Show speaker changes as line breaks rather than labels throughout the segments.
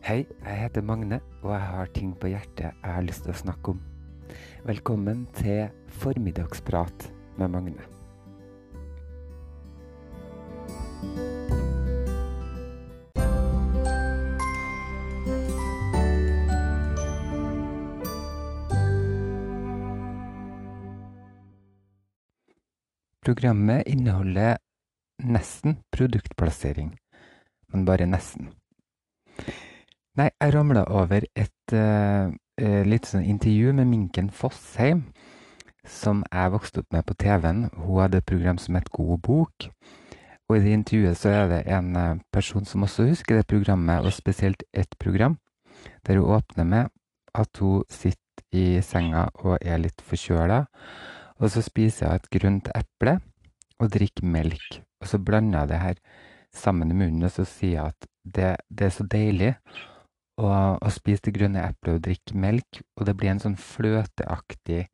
Hei, jeg heter Magne, og jeg har ting på hjertet jeg har lyst til å snakke om. Velkommen til Formiddagsprat med Magne. Programmet inneholder nesten produktplassering, men bare nesten. Nei, jeg ramla over et uh, litt sånn intervju med Minken Fossheim, som jeg vokste opp med på TV-en. Hun hadde et program som het God bok. Og i det intervjuet så er det en uh, person som også husker det programmet, og spesielt ett program, der hun åpner med at hun sitter i senga og er litt forkjøla. Og så spiser hun et grønt eple og drikker melk. Og så blander jeg det her sammen i munnen, og så sier jeg at det, det er så deilig og, og spise det grønne eplet og drikke melk, og det blir en sånn fløteaktig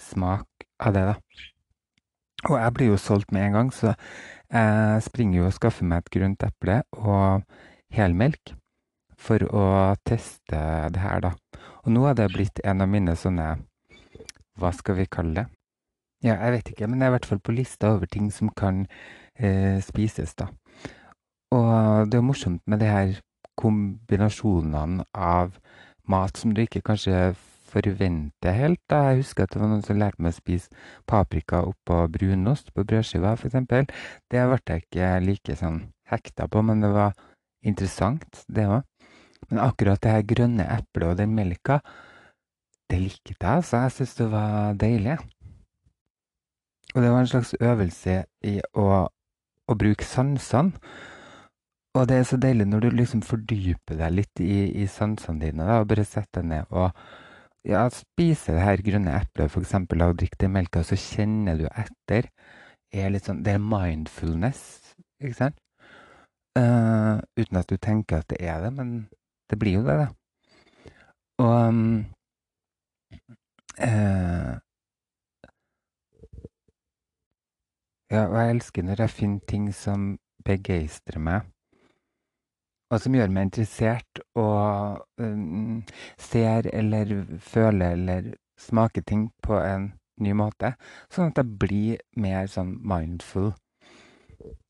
smak av det, da. Og jeg blir jo solgt med en gang, så jeg springer jo og skaffer meg et grønt eple og helmelk for å teste det her, da. Og nå er det blitt en av mine sånne Hva skal vi kalle det? Ja, jeg vet ikke, men det er i hvert fall på lista over ting som kan eh, spises, da. Og det er jo morsomt med det her kombinasjonene av mat som du ikke kanskje forventer helt. Jeg husker at det var noen som lærte meg å spise paprika oppå brunost på brødskiva, f.eks. Det ble jeg ikke like sånn hekta på, men det var interessant, det òg. Men akkurat det her grønne eplet og den melka, det likte jeg, altså. Jeg syntes det var deilig. Og det var en slags øvelse i å, å bruke sansene. Og det er så deilig når du liksom fordyper deg litt i, i sansene dine, da, og bare setter deg ned og ja, spiser det her grønne eplet, f.eks., og drikker den melka, så kjenner du etter. Er sånn, det er mindfulness, ikke sant? Uh, uten at du tenker at det er det, men det blir jo det, da. Og um, uh, Ja, og jeg elsker når jeg finner ting som begeistrer meg og som gjør meg interessert og um, ser eller føler eller smaker ting på en ny måte. Sånn at jeg blir mer sånn mindful.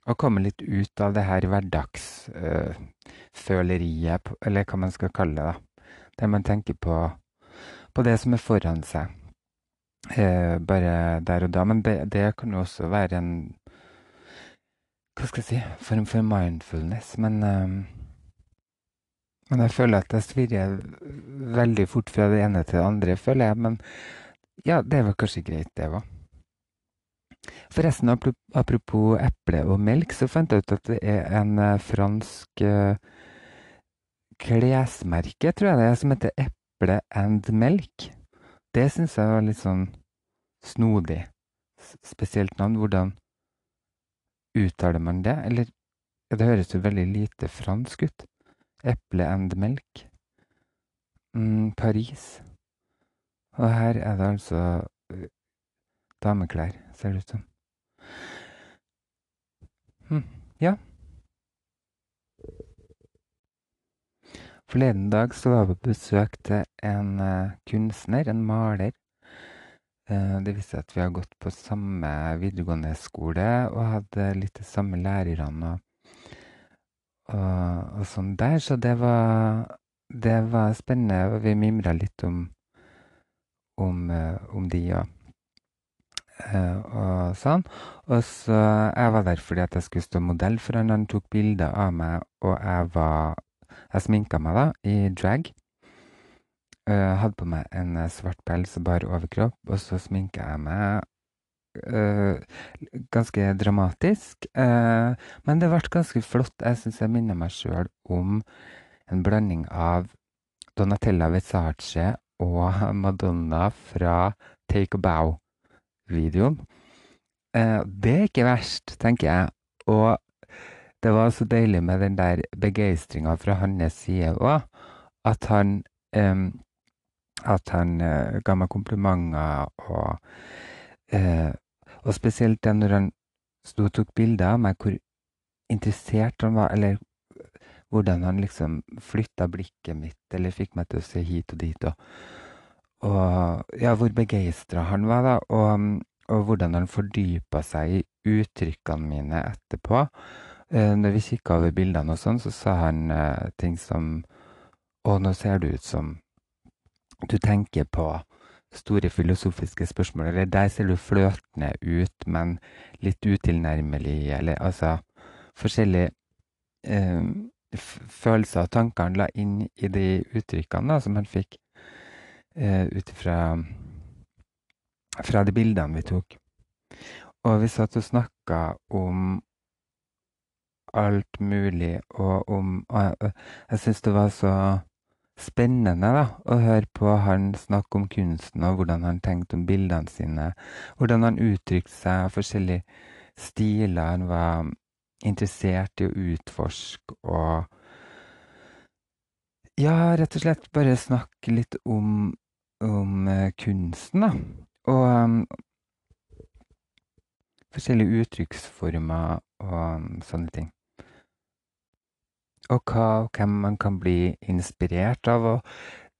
Og kommer litt ut av det her hverdagsføleriet, uh, eller hva man skal kalle det. da. Der man tenker på, på det som er foran seg. Uh, bare der og da. Men det, det kan jo også være en Hva skal jeg si Form for mindfulness. Men uh, men jeg føler at jeg svirrer veldig fort fra det ene til det andre, føler jeg. Men ja, det var kanskje greit, det var. Forresten, apropos eple og melk, så fant jeg ut at det er en uh, fransk uh, klesmerke, tror jeg det er, som heter Eple and Melk. Det syns jeg var litt sånn snodig. Spesielt navn. Hvordan uttaler man det? Eller det høres jo veldig lite fransk ut. Eple and Melk. Mm, Paris. Og her er det altså uh, dameklær, ser det ut som. Hm, ja. Forleden dag så var jeg på besøk til en uh, kunstner, en maler. det det seg at vi har gått på samme videregående skole og hadde litt de samme lærerne. Og og, sånn der. Så det var, det var spennende, vi mimra litt om, om, om de og, og sånn. Og så Jeg var der fordi at jeg skulle stå modell for han. Han tok bilder av meg, og jeg var Jeg sminka meg da, i drag. Uh, hadde på meg en svart pels og bar overkropp, og så sminka jeg meg ganske dramatisk. Uh, men det ble ganske flott. Jeg syns jeg minner meg sjøl om en blanding av Donatella Versace og Madonna fra Take a Bow-videoen. Uh, det er ikke verst, tenker jeg. Og det var så deilig med den der begeistringa fra hans side òg, at han At han ga meg komplimenter og Eh, og spesielt det når han sto og tok bilder av meg, hvor interessert han var, eller hvordan han liksom flytta blikket mitt, eller fikk meg til å se hit og dit. Og, og ja, hvor begeistra han var, da. Og, og hvordan han fordypa seg i uttrykkene mine etterpå. Eh, når vi kikka over bildene og sånn, så sa han eh, ting som Å, nå ser det ut som du tenker på store filosofiske spørsmål. Eller der ser du fløtende ut, men litt utilnærmelig, eller altså Forskjellige eh, følelser og tanker han la inn i de uttrykkene da, som han fikk eh, ut fra, fra de bildene vi tok. Og vi satt og snakka om alt mulig, og om og jeg syns det var så spennende da, å høre på han snakke om kunsten, og hvordan han tenkte om bildene sine. Hvordan han uttrykte seg, forskjellige stiler han var interessert i å utforske, og Ja, rett og slett bare snakke litt om, om uh, kunsten, da. Og um, forskjellige uttrykksformer og um, sånne ting og hva hvem man kan bli inspirert av. Og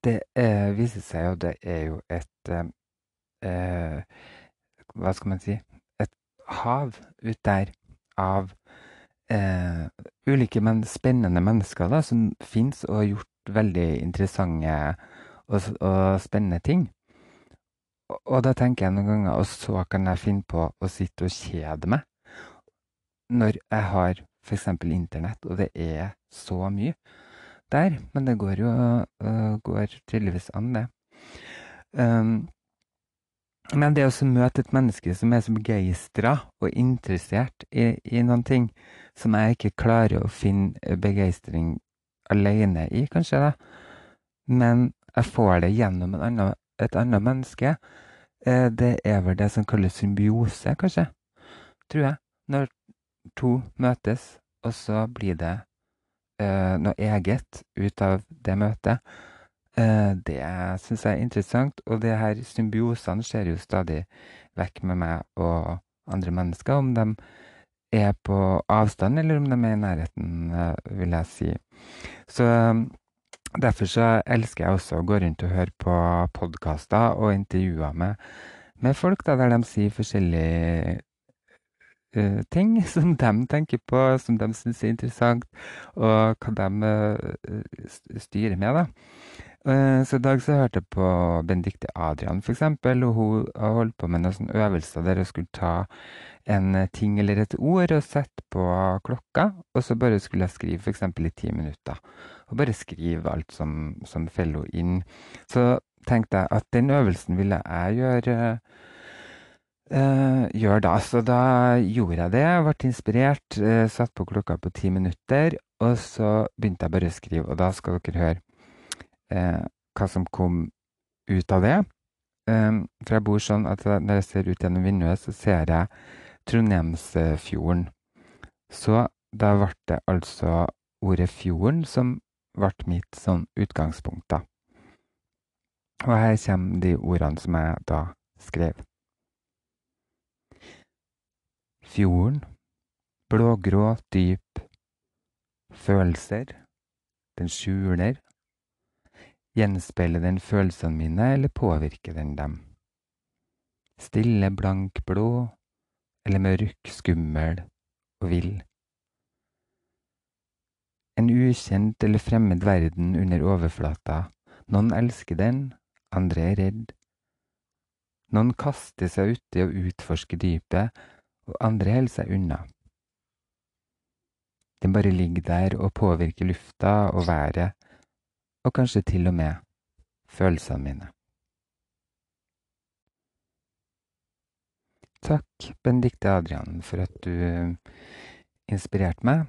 det eh, viser seg jo det er jo et eh, eh, Hva skal man si Et hav ut der av eh, ulike, men spennende mennesker da, som fins og har gjort veldig interessante og, og spennende ting. Og, da tenker jeg noen ganger Og så kan jeg finne på å sitte og kjede meg når jeg har f.eks. Internett, og det er så mye der. Men det går jo uh, går tydeligvis an, det. Um, men det å møte et menneske som er så begeistra og interessert i, i, noen ting som jeg ikke klarer å finne begeistring alene i, kanskje, da. Men jeg får det gjennom annen, et annet menneske. Eh, det er vel det som kalles symbiose, kanskje. Tror jeg. Når to møtes, og så blir det uh, noe eget ut av det møtet. Uh, det syns jeg er interessant, og det her symbiosene skjer jo stadig vekk med meg og andre mennesker, om de er på avstand eller om de er i nærheten, uh, vil jeg si. Så um, derfor så elsker jeg også å gå rundt og høre på podkaster og intervjuer med, med folk da, der de sier forskjellige ting som de tenker på, som de syns er interessant, og hva de uh, styrer med. da. Så I dag så hørte jeg på Benedicte Adrian, f.eks., og hun holdt på med noen øvelser der hun skulle ta en ting eller et ord og sette på klokka, og så bare skulle jeg skrive f.eks. i ti minutter. Og bare skrive alt som, som faller inn. Så tenkte jeg at den øvelsen ville jeg gjøre Uh, gjør da. Så da gjorde jeg det. Ble inspirert. Uh, satt på klokka på ti minutter. Og så begynte jeg bare å skrive. Og da skal dere høre uh, hva som kom ut av det. for jeg bor sånn at når jeg ser ut gjennom vinduet, så ser jeg Trondheimsfjorden. Så da ble det altså ordet fjorden som ble mitt sånn utgangspunkt, da. Og her kommer de ordene som jeg da skrev. Fjorden, blågrå, dyp. Følelser, den skjuler. Gjenspeiler den følelsene mine, eller påvirker den dem? Stille, blank, blå, eller mørk, skummel og vill? En ukjent eller fremmed verden under overflata. Noen elsker den, andre er redd. Noen kaster seg uti og utforsker dypet, og andre holder seg unna. Den bare ligger der og påvirker lufta og været, og kanskje til og med følelsene mine. Takk, Benedicte Adrian, for at du uh, inspirerte meg.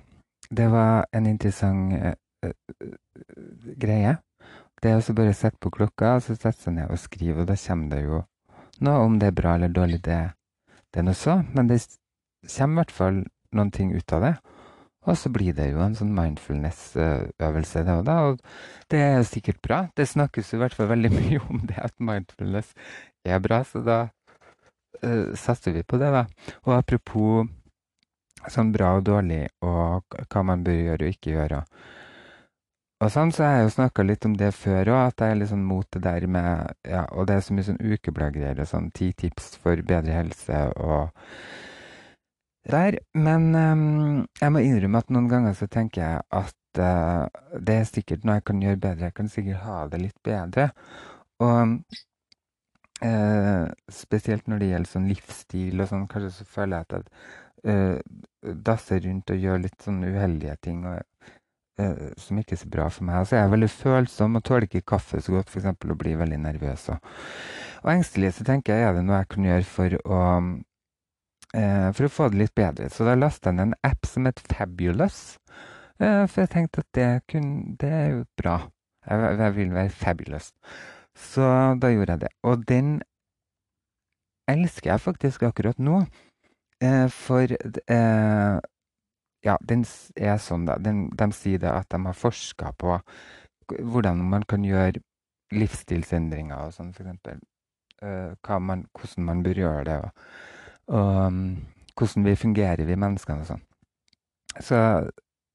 Det var en interessant uh, uh, greie. Det er også bare å sette på klokka, og så sette seg ned og skrive, og da kommer det jo noe om det er bra eller dårlig, det det er nå så, men det kommer i hvert fall noen ting ut av det. Og så blir det jo en sånn mindfulness-øvelse, det òg, da. Og det er sikkert bra. Det snakkes i hvert fall veldig mye om det at mindfulness er bra, så da uh, satser vi på det, da. Og apropos sånn bra og dårlig, og hva man bør gjøre og ikke gjøre. og sånn, så har jeg jo snakka litt om det før òg, at jeg er litt sånn mot det der med Ja, og det er så mye sånn ukebladgreier og sånn ti tips for bedre helse og der. Men um, jeg må innrømme at noen ganger så tenker jeg at uh, det er sikkert noe jeg kan gjøre bedre. Jeg kan sikkert ha det litt bedre. Og uh, spesielt når det gjelder sånn livsstil og sånn, kanskje så føler jeg at jeg uh, dasser rundt og gjør litt sånn uheldige ting. og som ikke er så bra for meg. Altså, jeg er veldig følsom og tåler ikke kaffe så godt, f.eks. og blir veldig nervøs. Og, og engstelig så tenker jeg er det noe jeg kan gjøre for å, eh, for å få det litt bedre. Så da lasta jeg ned en app som het Fabulous. Eh, for jeg tenkte at det, kunne, det er jo bra. Jeg, jeg, vil være fabulous. Så da gjorde jeg det. Og den elsker jeg faktisk akkurat nå. Eh, for eh, ja, den er sånn, da. Den, de sier det at de har forska på hvordan man kan gjøre livsstilsendringer og sånn, f.eks. Uh, hvordan man bør gjøre det, og, og um, hvordan vi fungerer, vi menneskene og sånn. Så,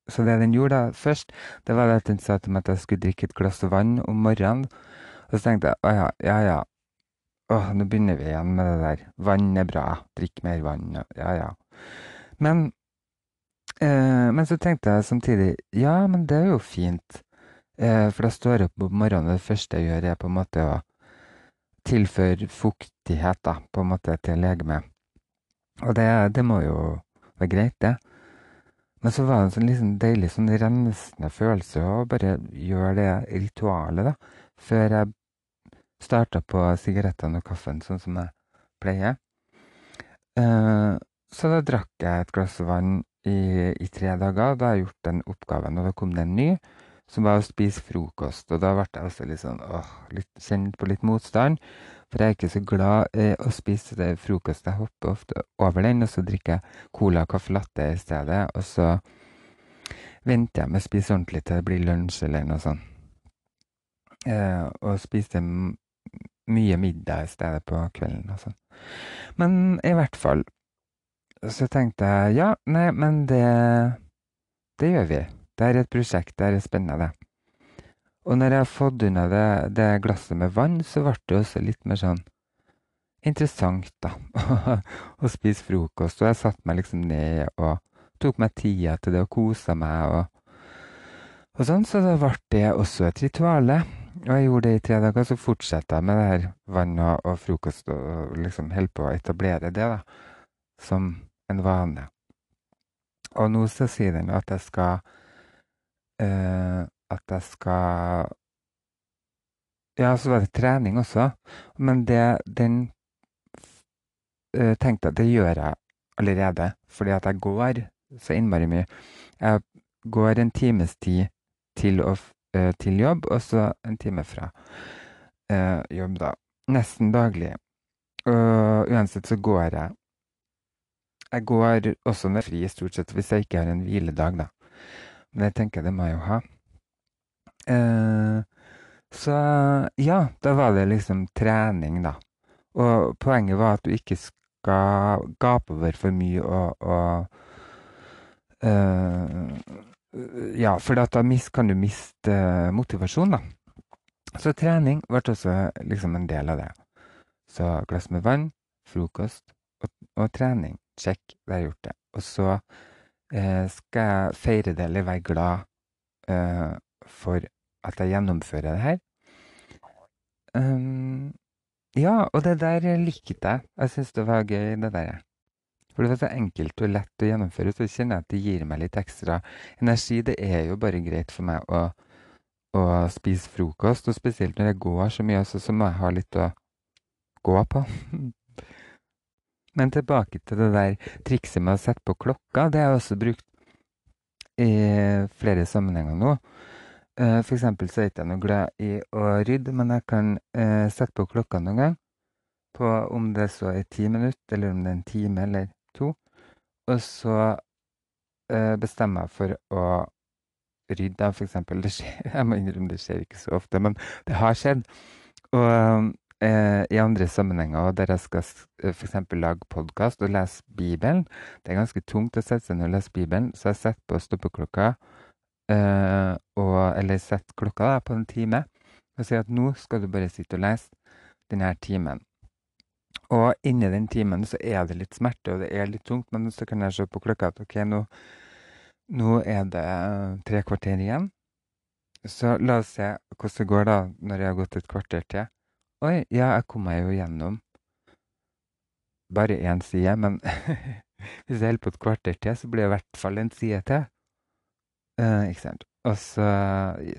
så, det den gjorde da først, det var at den sa til meg at jeg skulle drikke et glass vann om morgenen. Og så tenkte jeg å ja, ja ja. Åh, nå begynner vi igjen med det der. Vann er bra. Drikk mer vann. Ja ja. Men Eh, men så tenkte jeg samtidig ja, men det er jo fint. Eh, for da står jeg opp om morgenen, og det første jeg gjør, er på en måte å tilføre fuktighet da, på en måte til legemet. Og det, det, må jo være greit, det. Men så var det en sånn liksom deilig sånn rensende følelse å bare gjøre det ritualet, da. Før jeg starta på sigarettene og kaffen, sånn som jeg pleier. Eh, så da drakk jeg et glass vann i, i, tre dager. Da har jeg gjort den oppgaven, og da kom det en ny, som var å spise frokost. Og da ble jeg også litt sånn åh, litt, kjent på litt motstand. For jeg er ikke så glad i å spise det frokost. Jeg hopper ofte over den, og så drikker jeg cola og caffè latte i stedet. Og så venter jeg med å spise ordentlig til det blir lunsj eller noe sånt. Eh, og spiser mye middag i stedet på kvelden og sånn. Men i hvert fall så tenkte jeg ja, nei, men det, det gjør vi. Det er et prosjekt, det er spennende. Og når jeg har fått unna det, det glasset med vann, så ble det også litt mer sånn interessant, da, å spise frokost. Og jeg satte meg liksom ned og tok meg tida til det og kosa meg og, og sånn. Så da ble det også et rituale. Og jeg gjorde det i tre dager, så fortsatte jeg med det her vannet og frokost og liksom holdt på å etablere det da, som en vane. Og nå så sier den at jeg skal uh, At jeg skal Ja, så var det trening også. Men det den uh, tenkte jeg det gjør jeg allerede, fordi at jeg går så innmari mye. Jeg går en times tid til, uh, til jobb, og så en time fra jobb, da. Nesten daglig. Og uansett så går jeg jeg går også med fri stort sett hvis jeg ikke har en hviledag, da. Men jeg tenker det må jeg jo ha. Eh, så ja, da var det liksom trening, da. Og poenget var at du ikke skal gape over for mye og, og eh, Ja, for da kan du miste motivasjon, da. Så trening ble også liksom en del av det. Så glass med vann, frokost og, og trening. Check, da har jeg gjort det. Og så eh, skal jeg feire det eller være glad eh, for at jeg gjennomfører det her. Um, ja, og det der likte jeg. Jeg syns det var gøy, det der. For det var så enkelt og lett å gjennomføre, så kjenner jeg at det gir meg litt ekstra energi. Det er jo bare greit for meg å, å spise frokost, og spesielt når jeg går så mye, så, så må jeg ha litt å gå på. Men tilbake til det der trikset med å sette på klokka. Det har jeg også brukt i flere sammenhenger nå. Uh, for eksempel så er jeg ikke noe glad i å rydde, men jeg kan uh, sette på klokka noen gang. På om det så er ti minutter, eller om det er en time eller to. Og så uh, bestemmer jeg for å rydde, skjer, jeg må innrømme det skjer ikke så ofte, men det har skjedd. Og eh, i andre sammenhenger der jeg skal eh, f.eks. lage podkast og lese Bibelen. Det er ganske tungt å sette seg ned og lese Bibelen, så jeg setter på stoppeklokka eh, og, eller setter klokka da, på en time og sier at nå skal du bare sitte og lese denne timen. Og inni den timen så er det litt smerte, og det er litt tungt, men så kan jeg se på klokka at ok, nå, nå er det tre kvarter igjen. Så la oss se hvordan det går da når jeg har gått et kvarter til. Oi, ja, jeg kom meg jo gjennom bare én side, men hvis jeg holder på et kvarter til, så blir det i hvert fall en side til. Uh, ikke sant. Og så,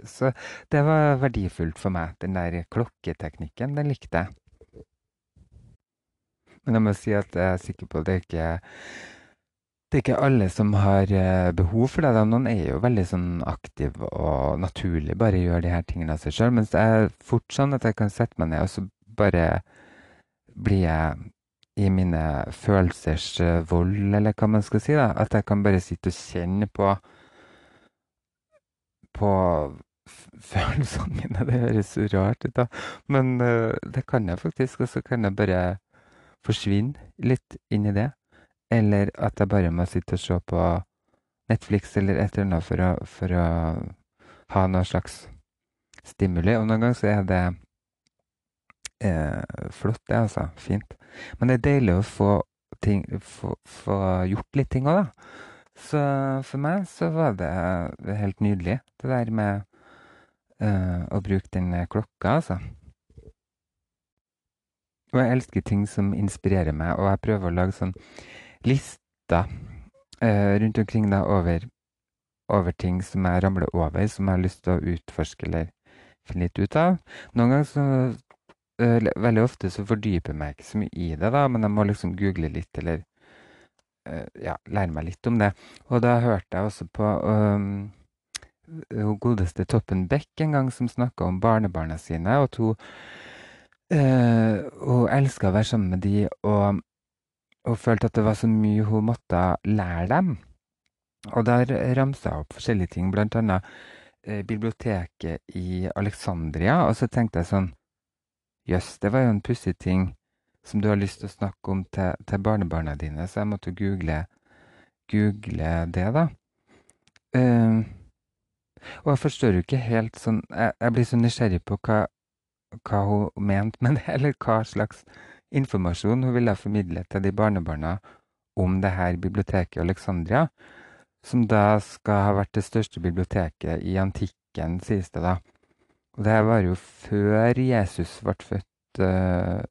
så det var verdifullt for meg. Den der klokketeknikken, den likte jeg. Men jeg må si at jeg er sikker på at det ikke det er ikke alle som har eh, behov for det. Noen er jo veldig sånn aktiv og naturlig bare gjør de her tingene av seg sjøl. Mens det er fort sånn at jeg kan sette meg ned, og så bare blir jeg i mine følelsers eh, vold, eller hva man skal si. da, At jeg kan bare sitte og kjenne på på følelsene mine. Det høres så rart ut, da. Men uh, det kan jeg faktisk. Og så kan jeg bare forsvinne litt inn i det. Eller at jeg bare må sitte og se på Netflix eller et eller annet for å, for å ha noe slags stimuli. Og noen ganger så er det eh, flott, det, altså. Fint. Men det er deilig å få, ting, få, få gjort litt ting òg, da. Så for meg så var det helt nydelig, det der med eh, å bruke den klokka, altså. Og jeg elsker ting som inspirerer meg, og jeg prøver å lage sånn lister uh, rundt omkring da over, over, ting som jeg ramler over, som jeg har lyst til å utforske eller finne litt ut av. Noen ganger så uh, Veldig ofte så fordyper jeg meg ikke så mye i det, da, men jeg må liksom google litt eller Eh, ja, lære meg litt om det. Og da hørte jeg også på um, godeste Toppen Beck en gang som snakka om barnebarna sine. og hun, uh, hun elska å være sammen med de og, og følte at det var så mye hun måtte lære dem. Og der ramsa jeg opp forskjellige ting, blant annet uh, biblioteket i Alexandria. Og så tenkte jeg sånn Jøss, det var jo en pussig ting som du har lyst til å snakke om til, til barnebarna dine, så jeg måtte google, google det, da. Uh, og jeg forstår jo ikke helt sånn Jeg, jeg blir så nysgjerrig på hva, hva hun mente med det, eller hva slags informasjon hun ville formidle til de barnebarna om det her biblioteket i Alexandria, som da skal ha vært det største biblioteket i antikken, sies det da. Og det her var jo før Jesus ble født, uh,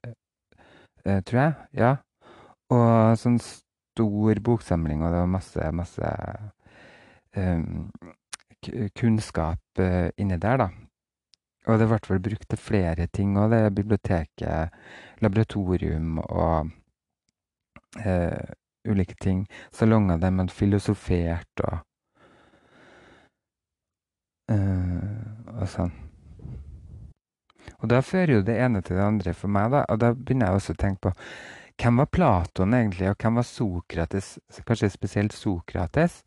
uh, tror jeg. Ja. Og sånn stor boksamling, og det var masse, masse um, kunnskap uh, inni der, da. Og det ble vel brukt til flere ting òg, det biblioteket, laboratorium og eh, ulike ting. Salonger der man filosoferte og eh, og sånn. Og da fører jo det ene til det andre for meg, da. Og da begynner jeg også å tenke på hvem var Platon egentlig, og hvem var Sokrates, kanskje spesielt Sokrates?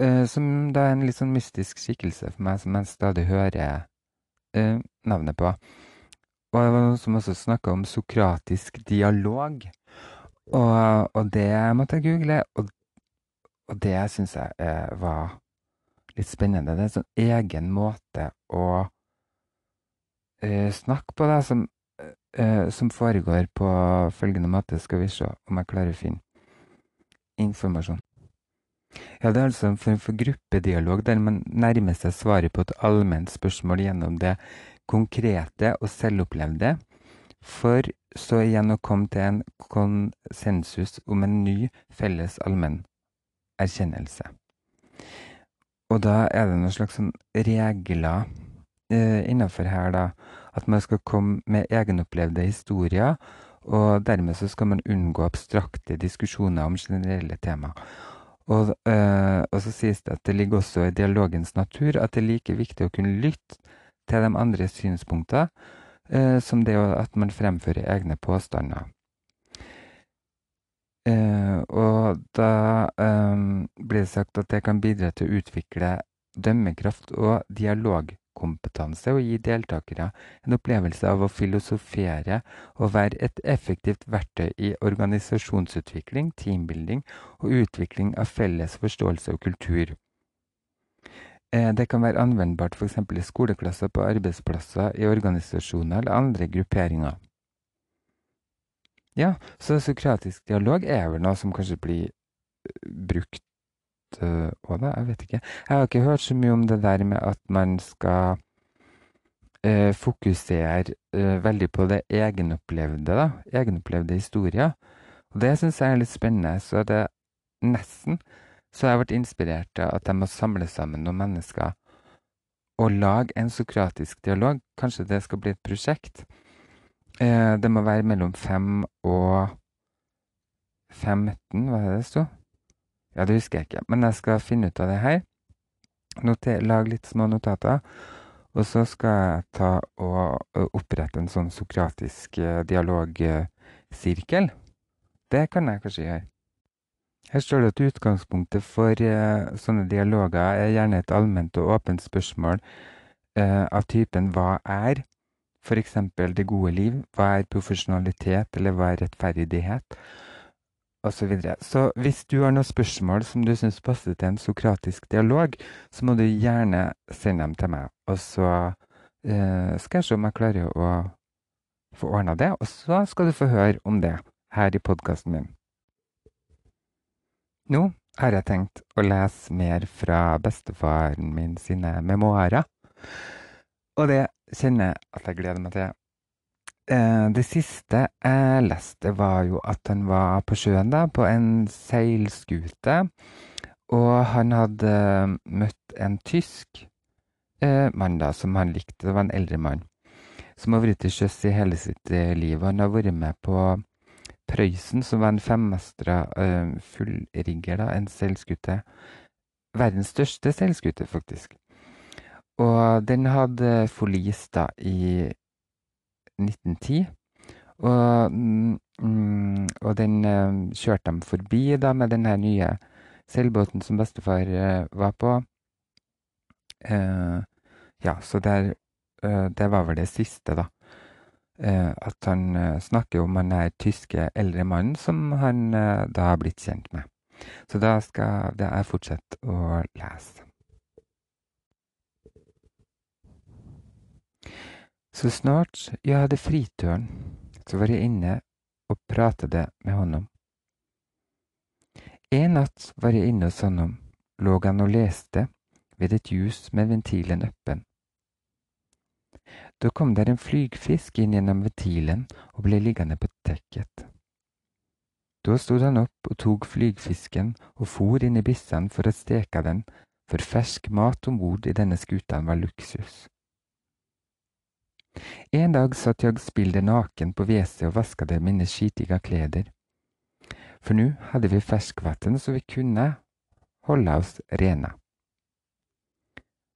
Uh, som da er en litt sånn mystisk skikkelse for meg, som jeg stadig hører uh, navnet på. Og som også snakka om sokratisk dialog. Og, og, det måtte jeg google, og, og det syns jeg eh, var litt spennende. Det er en sånn egen måte å eh, snakke på det som, eh, som, foregår på følgende måte. Skal vi se om jeg klarer å finne informasjon. Ja, Det er altså en form for gruppedialog der man nærmer seg svaret på et allment spørsmål gjennom det konkrete og selvopplevde, for så igjen å komme til en konsensus om en ny felles allmenn erkjennelse. Og da er det noen slags sånn regler eh, innafor her, da, at man skal komme med egenopplevde historier, og dermed så skal man unngå abstrakte diskusjoner om generelle tema. Og, øh, og, så sies det at det ligger også i dialogens natur at det er like viktig å kunne lytte til de andres synspunkter øh, som det at man fremfører egne påstander. Uh, og da um, blir det sagt at det kan bidra til å utvikle dømmekraft og dialog kompetanse og gi deltakere en opplevelse av å filosofere og være et effektivt verktøy i organisasjonsutvikling, teambuilding og utvikling av felles forståelse og kultur. Eh, det kan være anvendbart f.eks. i skoleklasser, på arbeidsplasser, i organisasjoner eller andre grupperinger. Ja, så sokratisk dialog er vel noe som kanskje blir brukt òg, da? Jeg vet ikke. Jeg har ikke hørt så mye om det der med at man skal eh, fokusere eh, veldig på det egenopplevde, da. Egenopplevde historier. Og det syns jeg er litt spennende. Så det nesten så jeg vært inspirert av at de må samle sammen noen mennesker og lage en sokratisk dialog. Kanskje det skal bli et prosjekt. Eh, det må være mellom fem og 15, hva er det det sto? Ja, det husker jeg ikke, men jeg skal finne ut av det her. Noter, lag litt små notater. Og så skal jeg ta og opprette en sånn sokratisk dialogsirkel. Det kan jeg kanskje gjøre. Her står det at utgangspunktet for sånne dialoger er gjerne et allment og åpent spørsmål av typen hva er f.eks. det gode liv, hva er profesjonalitet, eller hva er rettferdighet, osv. Så, videre. så hvis du har noen spørsmål som du syns passer til en sokratisk dialog, så må du gjerne sende dem til meg, og så eh, skal jeg se om jeg klarer å få ordna det, og så skal du få høre om det her i podkasten min. Nå har jeg tenkt å lese mer fra bestefaren min sine memoarer. Og det kjenner jeg at jeg gleder meg til. Eh, det siste jeg leste, var jo at han var på sjøen, da, på en seilskute. Og han hadde møtt en tysk eh, mann da, som han likte. Det var en eldre mann. Som har vært til sjøs i hele sitt liv. Og Han har vært med på Prøysen, som var en femmastra fullrigger, da, en seilskute. Verdens største seilskute, faktisk. Og den hadde forlis da i 1910. Og, mm, og den uh, kjørte dem forbi da med den her nye seilbåten som bestefar uh, var på. ja, så der, det var vel det siste, da. Eh, at han eh, snakker om han er tyske eldre mannen som han eh, da har blitt kjent med. Så da skal jeg fortsette å lese. Så snart jeg hadde fritøren, så var jeg inne og pratet med honom. En natt var jeg inne hos honom, lå han og leste ved et ljus med ventilen øppen. Da kom der en flygfisk inn gjennom ventilen og ble liggende på dekket. Da stod han opp og tok flygfisken og for inn i byssen for å steke den, for fersk mat om bord i denne skutan var luksus. En dag satt jeg spillet naken på WC og vaskade mine skitiga kleder. For nå hadde vi ferskvann så vi kunne holde oss rene.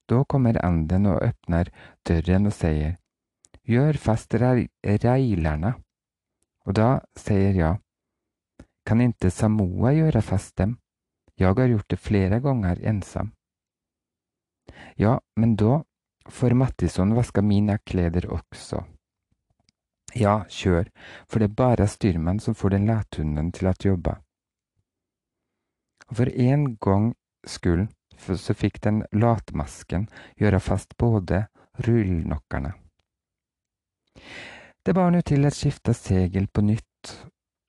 Da kommer anden og åpner døren og sier, Gjør fast reilerne. Og da sier jeg, Kan ikke Samoa gjøre fast dem? Jeg har gjort det flere ganger ensam. Ja, men da får Mattisson vaska mine kleder også. Ja, kjør, for det er bare styrmann som får den læthunden til å jobbe. For en gang skyld så fikk den latmasken gjøre fast både rullnokkerne. Det bar nu til et skifta segel på nytt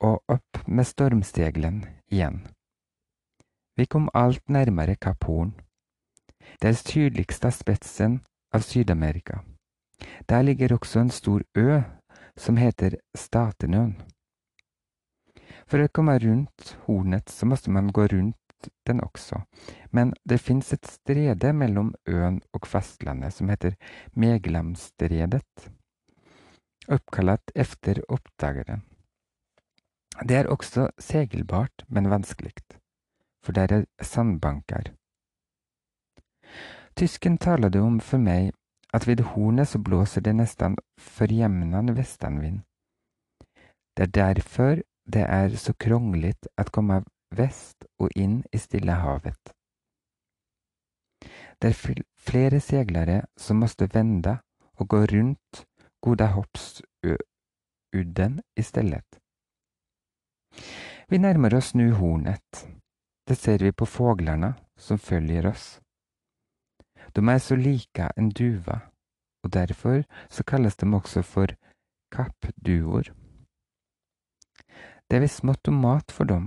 og opp med stormseglen igjen. Vi kom alt nærmere Kapp Horn, den tydeligste spetsen av Syd-Amerika. Der ligger også en stor ø som heter Statenøen. For å komme rundt hornet så måtte man gå rundt den også, men det fins et strede mellom øen og fastlandet som heter Megelamstredet, oppkalt efter oppdageren. Det er også segelbart, men vanskelig, for der er sandbanker. Tysken talade om for meg at ved hornet så blåser det nesten forjevnende vestanvind. Det er derfor det er så krångligt å komme vest og inn i Stillehavet. Det er flere seglere som måtte vende og gå rundt Godahoppsudden i stedet. Vi nærmer oss nu hornet. Det ser vi på fåglarna som følger oss. De er så like en duva, og derfor så kalles de også for kappduer. Det er visst smått om mat for dem,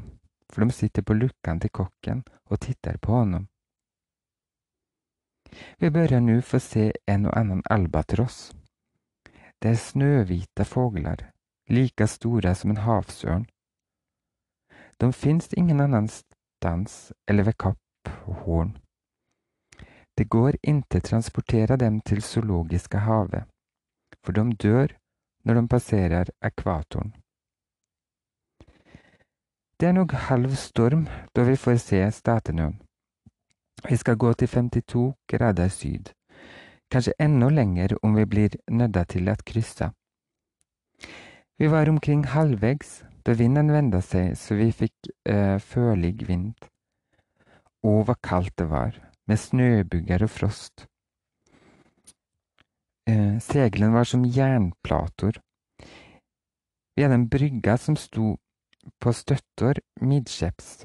for de sitter på lukken til kokken og titter på honom. Vi börjar nu få se en og annen albatross. Det er snøhvite fåglar, lika store som en havsørn. De finns ingen annanstans eller ved Kapp Horn. Det går inte transportera dem til zoologiska havet, for de dør når de passerer ekvatoren. Det er nog halv storm da vi får se Statenøen. Vi skal gå til 52 grader syd, kanskje enda lenger om vi blir nødda til å krysse. Vi var omkring halvveis da vinden venda seg så vi fikk eh, førlig vind. Å, hva kaldt det var, med snøbugger og frost. Eh, seglene var som jernplater. Hadde en brygge som sto på støtter midtskips.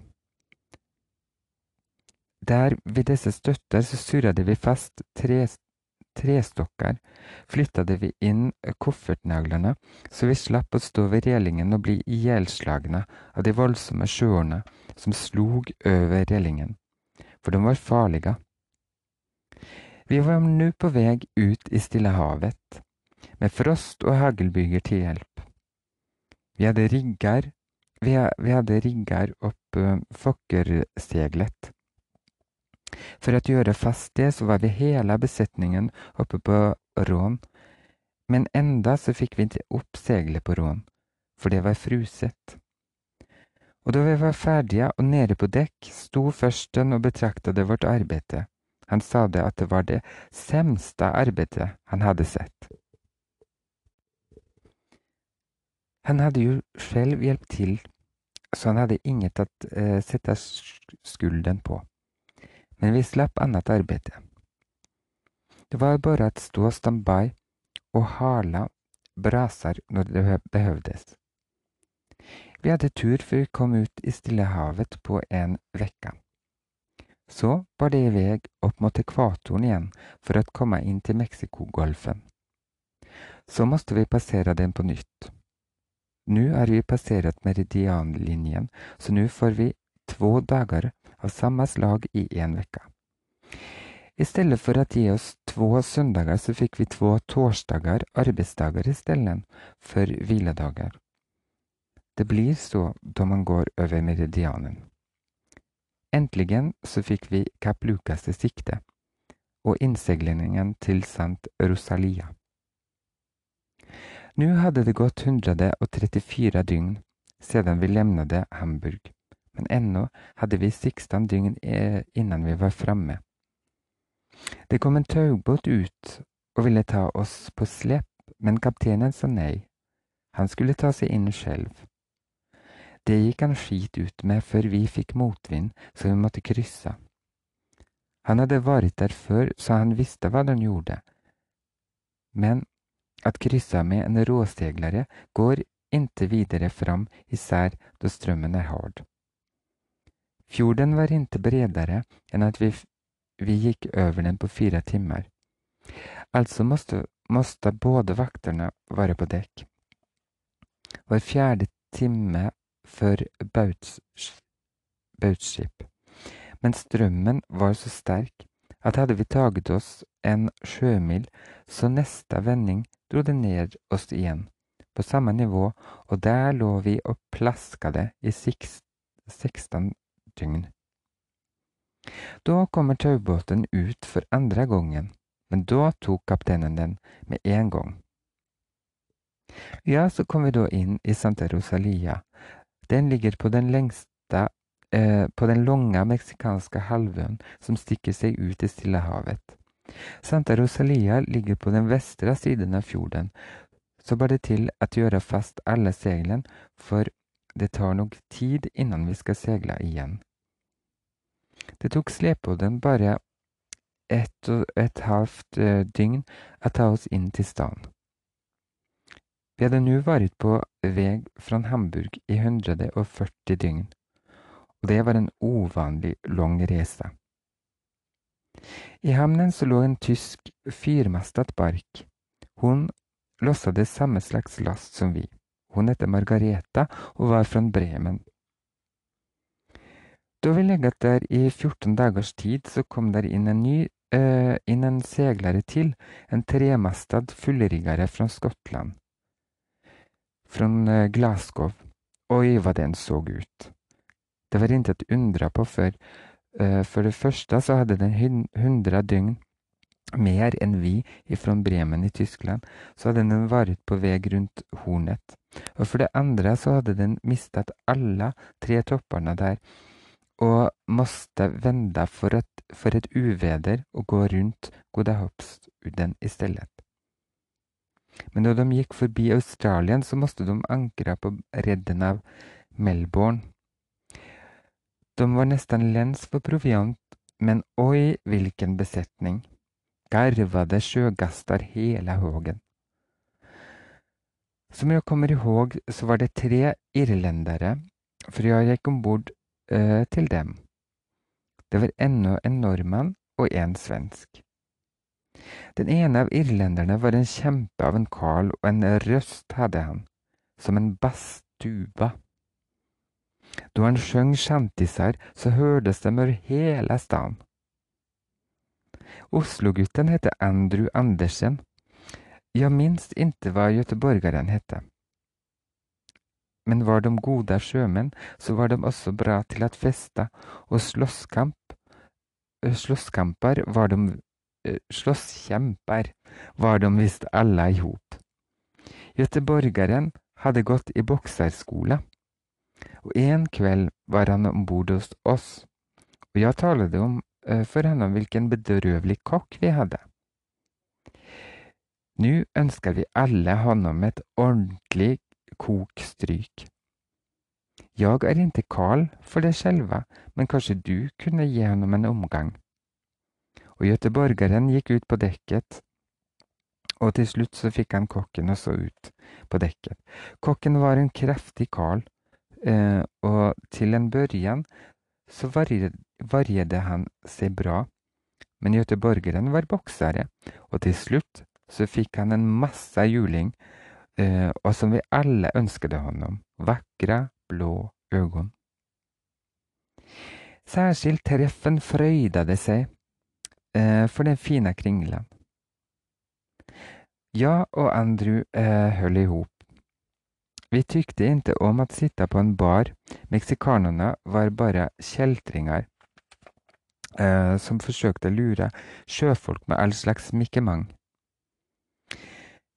Der ved disse støtter så surret vi fast tre, trestokker, flyttet vi inn koffertnaglene så vi slapp å stå ved relingen og bli ihjelslagne av de voldsomme sjøene som slog over relingen, for de var farlige. Vi var nå på vei ut i Stillehavet, med frost og haglbyger til hjelp. Vi hadde rigger, vi, hadde rigger opp uh, fokkerseglet. For å gjøre fast det, så var vi hele besetningen oppe på Rån, men enda så fikk vi ikke opp seglet på Rån, for det var fruset. Og da vi var ferdige og nede på dekk, sto førsten og betraktet vårt arbeide. Han sa det at det var det semste arbeidet han hadde sett. Han hadde jo selv hjulpet til, så han hadde inget å eh, sette skulden på men vi slapp annet arbeid. Det var bare å stå standby og hala braser når det behøvdes. Vi hadde tur før vi kom ut i Stillehavet på en vekka. Så var det i vei opp mot ekvatoren igjen for å komme inn til Mexicogolfen. Så måtte vi passere den på nytt. Nå er vi passert meridianlinjen, så nå får vi två dager av samme slag i en vecka. stedet for å gi oss två søndager, så fikk vi två torsdager, arbeidsdager istället for hviledager. Det blir så da man går over meridianen. Endelig så fikk vi Kapp Lukas til sikte, og innseglingen til Sant Rosalia. Nå hadde det gått 134 dygn siden vi levnet Hamburg men ennå hadde vi 16 dygn eh, innan vi var framme. Det kom en taubåt ut og ville ta oss på slep, men kapteinen sa nei. Han skulle ta seg inn selv. Det gikk han skit ut med før vi fikk motvind, så vi måtte krysse. Han hadde vært der før, så han visste hva han gjorde. Men at kryssa med en råseglare går inte videre fram, især da strømmen er hard. Fjorden var inte bredere enn at vi, vi gikk over den på fire timer. Altså måste, måste både vakterne være på dekk. Hver fjerde timme för båtskip. Men strømmen var så sterk at hadde vi taget oss en sjømil, så neste vending dro det ned oss igjen, på samme nivå, og der lå vi og plaskade i 16 dygn. Da kommer taubåten ut for andre gangen, men da tok kapteinen den med en gang. Ja, så kom vi da inn i Santa Rosalia. Den ligger på den lengste eh, på den lange meksikanske halvøen som stikker seg ut i Stillehavet. Santa Rosalia ligger på den vestre siden av fjorden, så bare til å gjøre fast alle seilene, for det tar nok tid innan vi skal seile igjen. Det tok slepebåten bare ett og et halvt uh, dygn å ta oss inn til staden. Vi hadde nå vært på vei fra Hamburg i 140 dygn, og det var en uvanlig lang reise. I hamnen lå en tysk fyrmastet bark. Hun lossade samme slags last som vi. Hun hette Margareta og var fra Bremen. Da vi legget der i 14 dagers tid, så kom der inn en ny eh, inn en seglere til, en tremastad fullriggere fra Skottland. Fra eh, Glasgow. Oi, hva den så ut. Det var intet undra på, for eh, for det første så hadde den hundra døgn mer enn vi ifra Bremen i Tyskland, så hadde den vært på vei rundt Hornet. Og for det andre så hadde den mistet alle tre toppene der, og måtte vende for et, for et uveder og gå Godahoppsudden i stedet. Men da de gikk forbi Australien, så måtte de ankre på redden av Melbourne. De var nesten lens for proviant, men oi, hvilken besetning! Garvede sjøgaster hele hågen. Som jeg kommer ihåg, så var det tre irlendere, for jeg gikk om bord uh, til dem. Det var ennå en nordmann og en svensk. Den ene av irlenderne var en kjempe av en karl, og en røst hadde han, som en basstuba. Da han sjøng shantiser, så hørtes det over hele staden. Oslogutten heter Andrew Andersen. Jeg minst inte hva göteborgaren hette. Men var de gode sjømenn, så var de også bra til å feste, og slåsskamp Slåsskamper var de Slåsskjemper var de visst alle i hop. Göteborgeren hadde gått i bokserskole, og en kveld var han om bord hos oss, og jeg talte om for henne om hvilken bedrøvelig kokk vi hadde. Nå ønsker vi alle honom et ordentlig kokstryk. Jeg er ikke kald for det själva, men kanskje du kunne gi honom en omgang. Og göteborgeren gikk ut på dekket, og til slutt så fikk han kokken også ut på dekket. Kokken var en kraftig karl, eh, og til en børjan så varierte han seg bra, men göteborgeren var boksere, og til slutt så fikk han en masse juling eh, och som vi alle ønsket honom, vakre, blå ögon. Särskilt träffen fröjdade seg eh, for den fine kringelen. Jag og Andrew eh, höll ihop. Vi tykte ikke om å sitte på en bar, meksikanerne var bare kjeltringer eh, som forsøkte å lure sjøfolk med all slags mikkemang.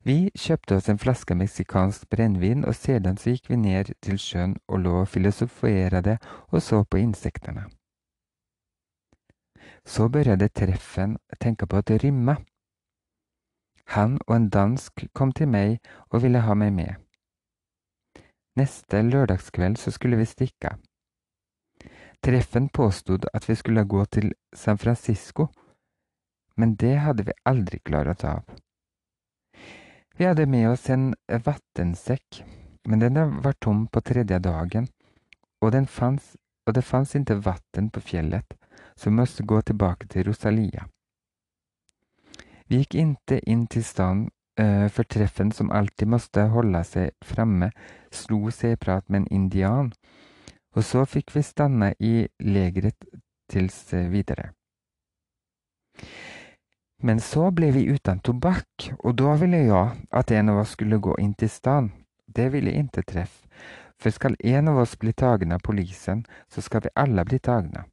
Vi kjøpte oss en flaske meksikansk brennevin, og sedan så gikk vi ned til sjøen og lå og filosoferte og så på insektene. Så bør jeg det Treffen tenke på å Rymme. Han og en dansk kom til meg og ville ha meg med. Neste lørdagskveld så skulle vi stikke. Treffen påstod at vi skulle gå til San Francisco, men det hadde vi aldri klart av. Vi hadde med oss en vattensekk, men den var tom på tredje dagen, og, fanns, og det fanns ikke vann på fjellet, så vi måtte gå tilbake til Rosalia. Vi gikk ikke inn til staden, uh, for treffen som alltid måtte holde seg framme, slo seg i prat med en indian, og så fikk vi stande i legeret tils videre. Men så ble vi uten tobakk, og da ville jeg at en av oss skulle gå inn til staden. Det ville ikke treff, for skal en av oss bli tagen av polisen, så skal vi alle bli tagne.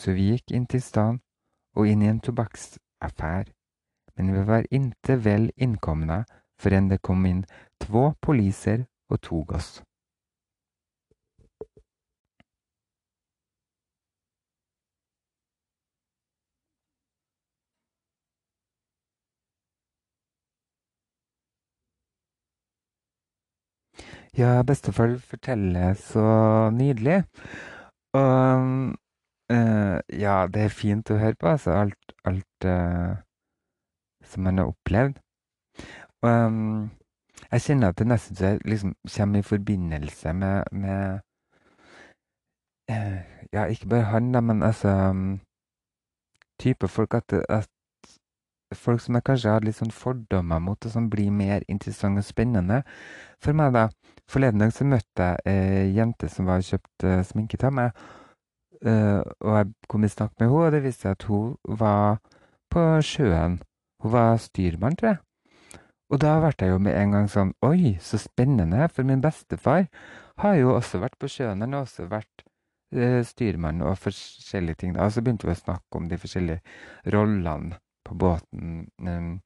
Så vi gikk inn til staden og inn i en tobakksaffær, men vi var ikke vel innkomne før det kom inn to poliser og tok oss. Ja, bestefar forteller så nydelig. Og uh, ja, det er fint å høre på, altså, alt, alt uh, som man har opplevd. Um, jeg kjenner at det nesten så jeg liksom kommer i forbindelse med, med uh, Ja, ikke bare han, da, men altså um, type folk at, at folk som jeg kanskje har litt sånn fordommer mot, og som blir mer interessant og spennende for meg, da. Forleden dag så møtte jeg ei jente som var kjøpt uh, sminke til meg. Uh, og jeg kom i snakk med henne, og det viste seg at hun var på sjøen. Hun var styrmann, tror jeg. Og da ble jeg jo med en gang sånn Oi, så spennende! For min bestefar har jo også vært på sjøen. Han har også vært uh, styrmann og forskjellige ting. Og så begynte vi å snakke om de forskjellige rollene på båten. Um,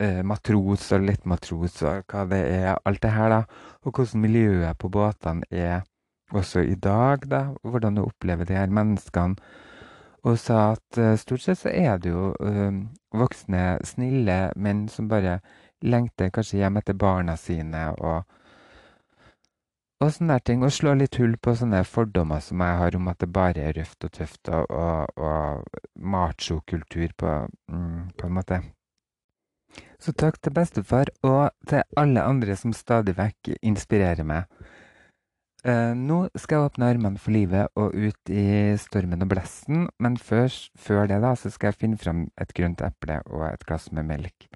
uh, matros og lettmatros og hva det er. Alt det her, da. Og hvordan miljøet på båtene er også i dag, da. Hvordan du opplever de her menneskene. Og sa at uh, stort sett så er det jo uh, voksne, snille menn som bare lengter kanskje hjem etter barna sine og og sånne ting, og slå litt hull på sånne fordommer som jeg har om at det bare er røft og tøft og, og, og machokultur på, mm, på en måte. Så takk til bestefar og til alle andre som stadig vekk inspirerer meg. Uh, nå skal jeg åpne armene for livet og ut i stormen og blesten, men før, før, det da, så skal jeg finne fram et grønt eple og et glass med melk.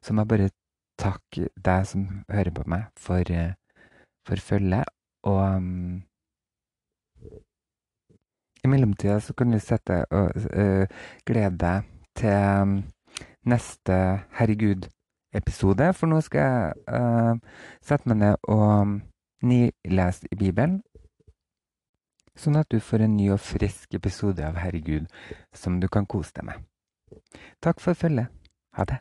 Så må jeg bare takke deg som hører på meg, for uh, for følget. Og um, i mellomtida så kan du sette og uh, glede deg til um, neste Herregud-episode, for nå skal jeg uh, sette meg ned og um, nilese i Bibelen. Sånn at du får en ny og frisk episode av Herregud som du kan kose deg med. Takk for følget. Ha det.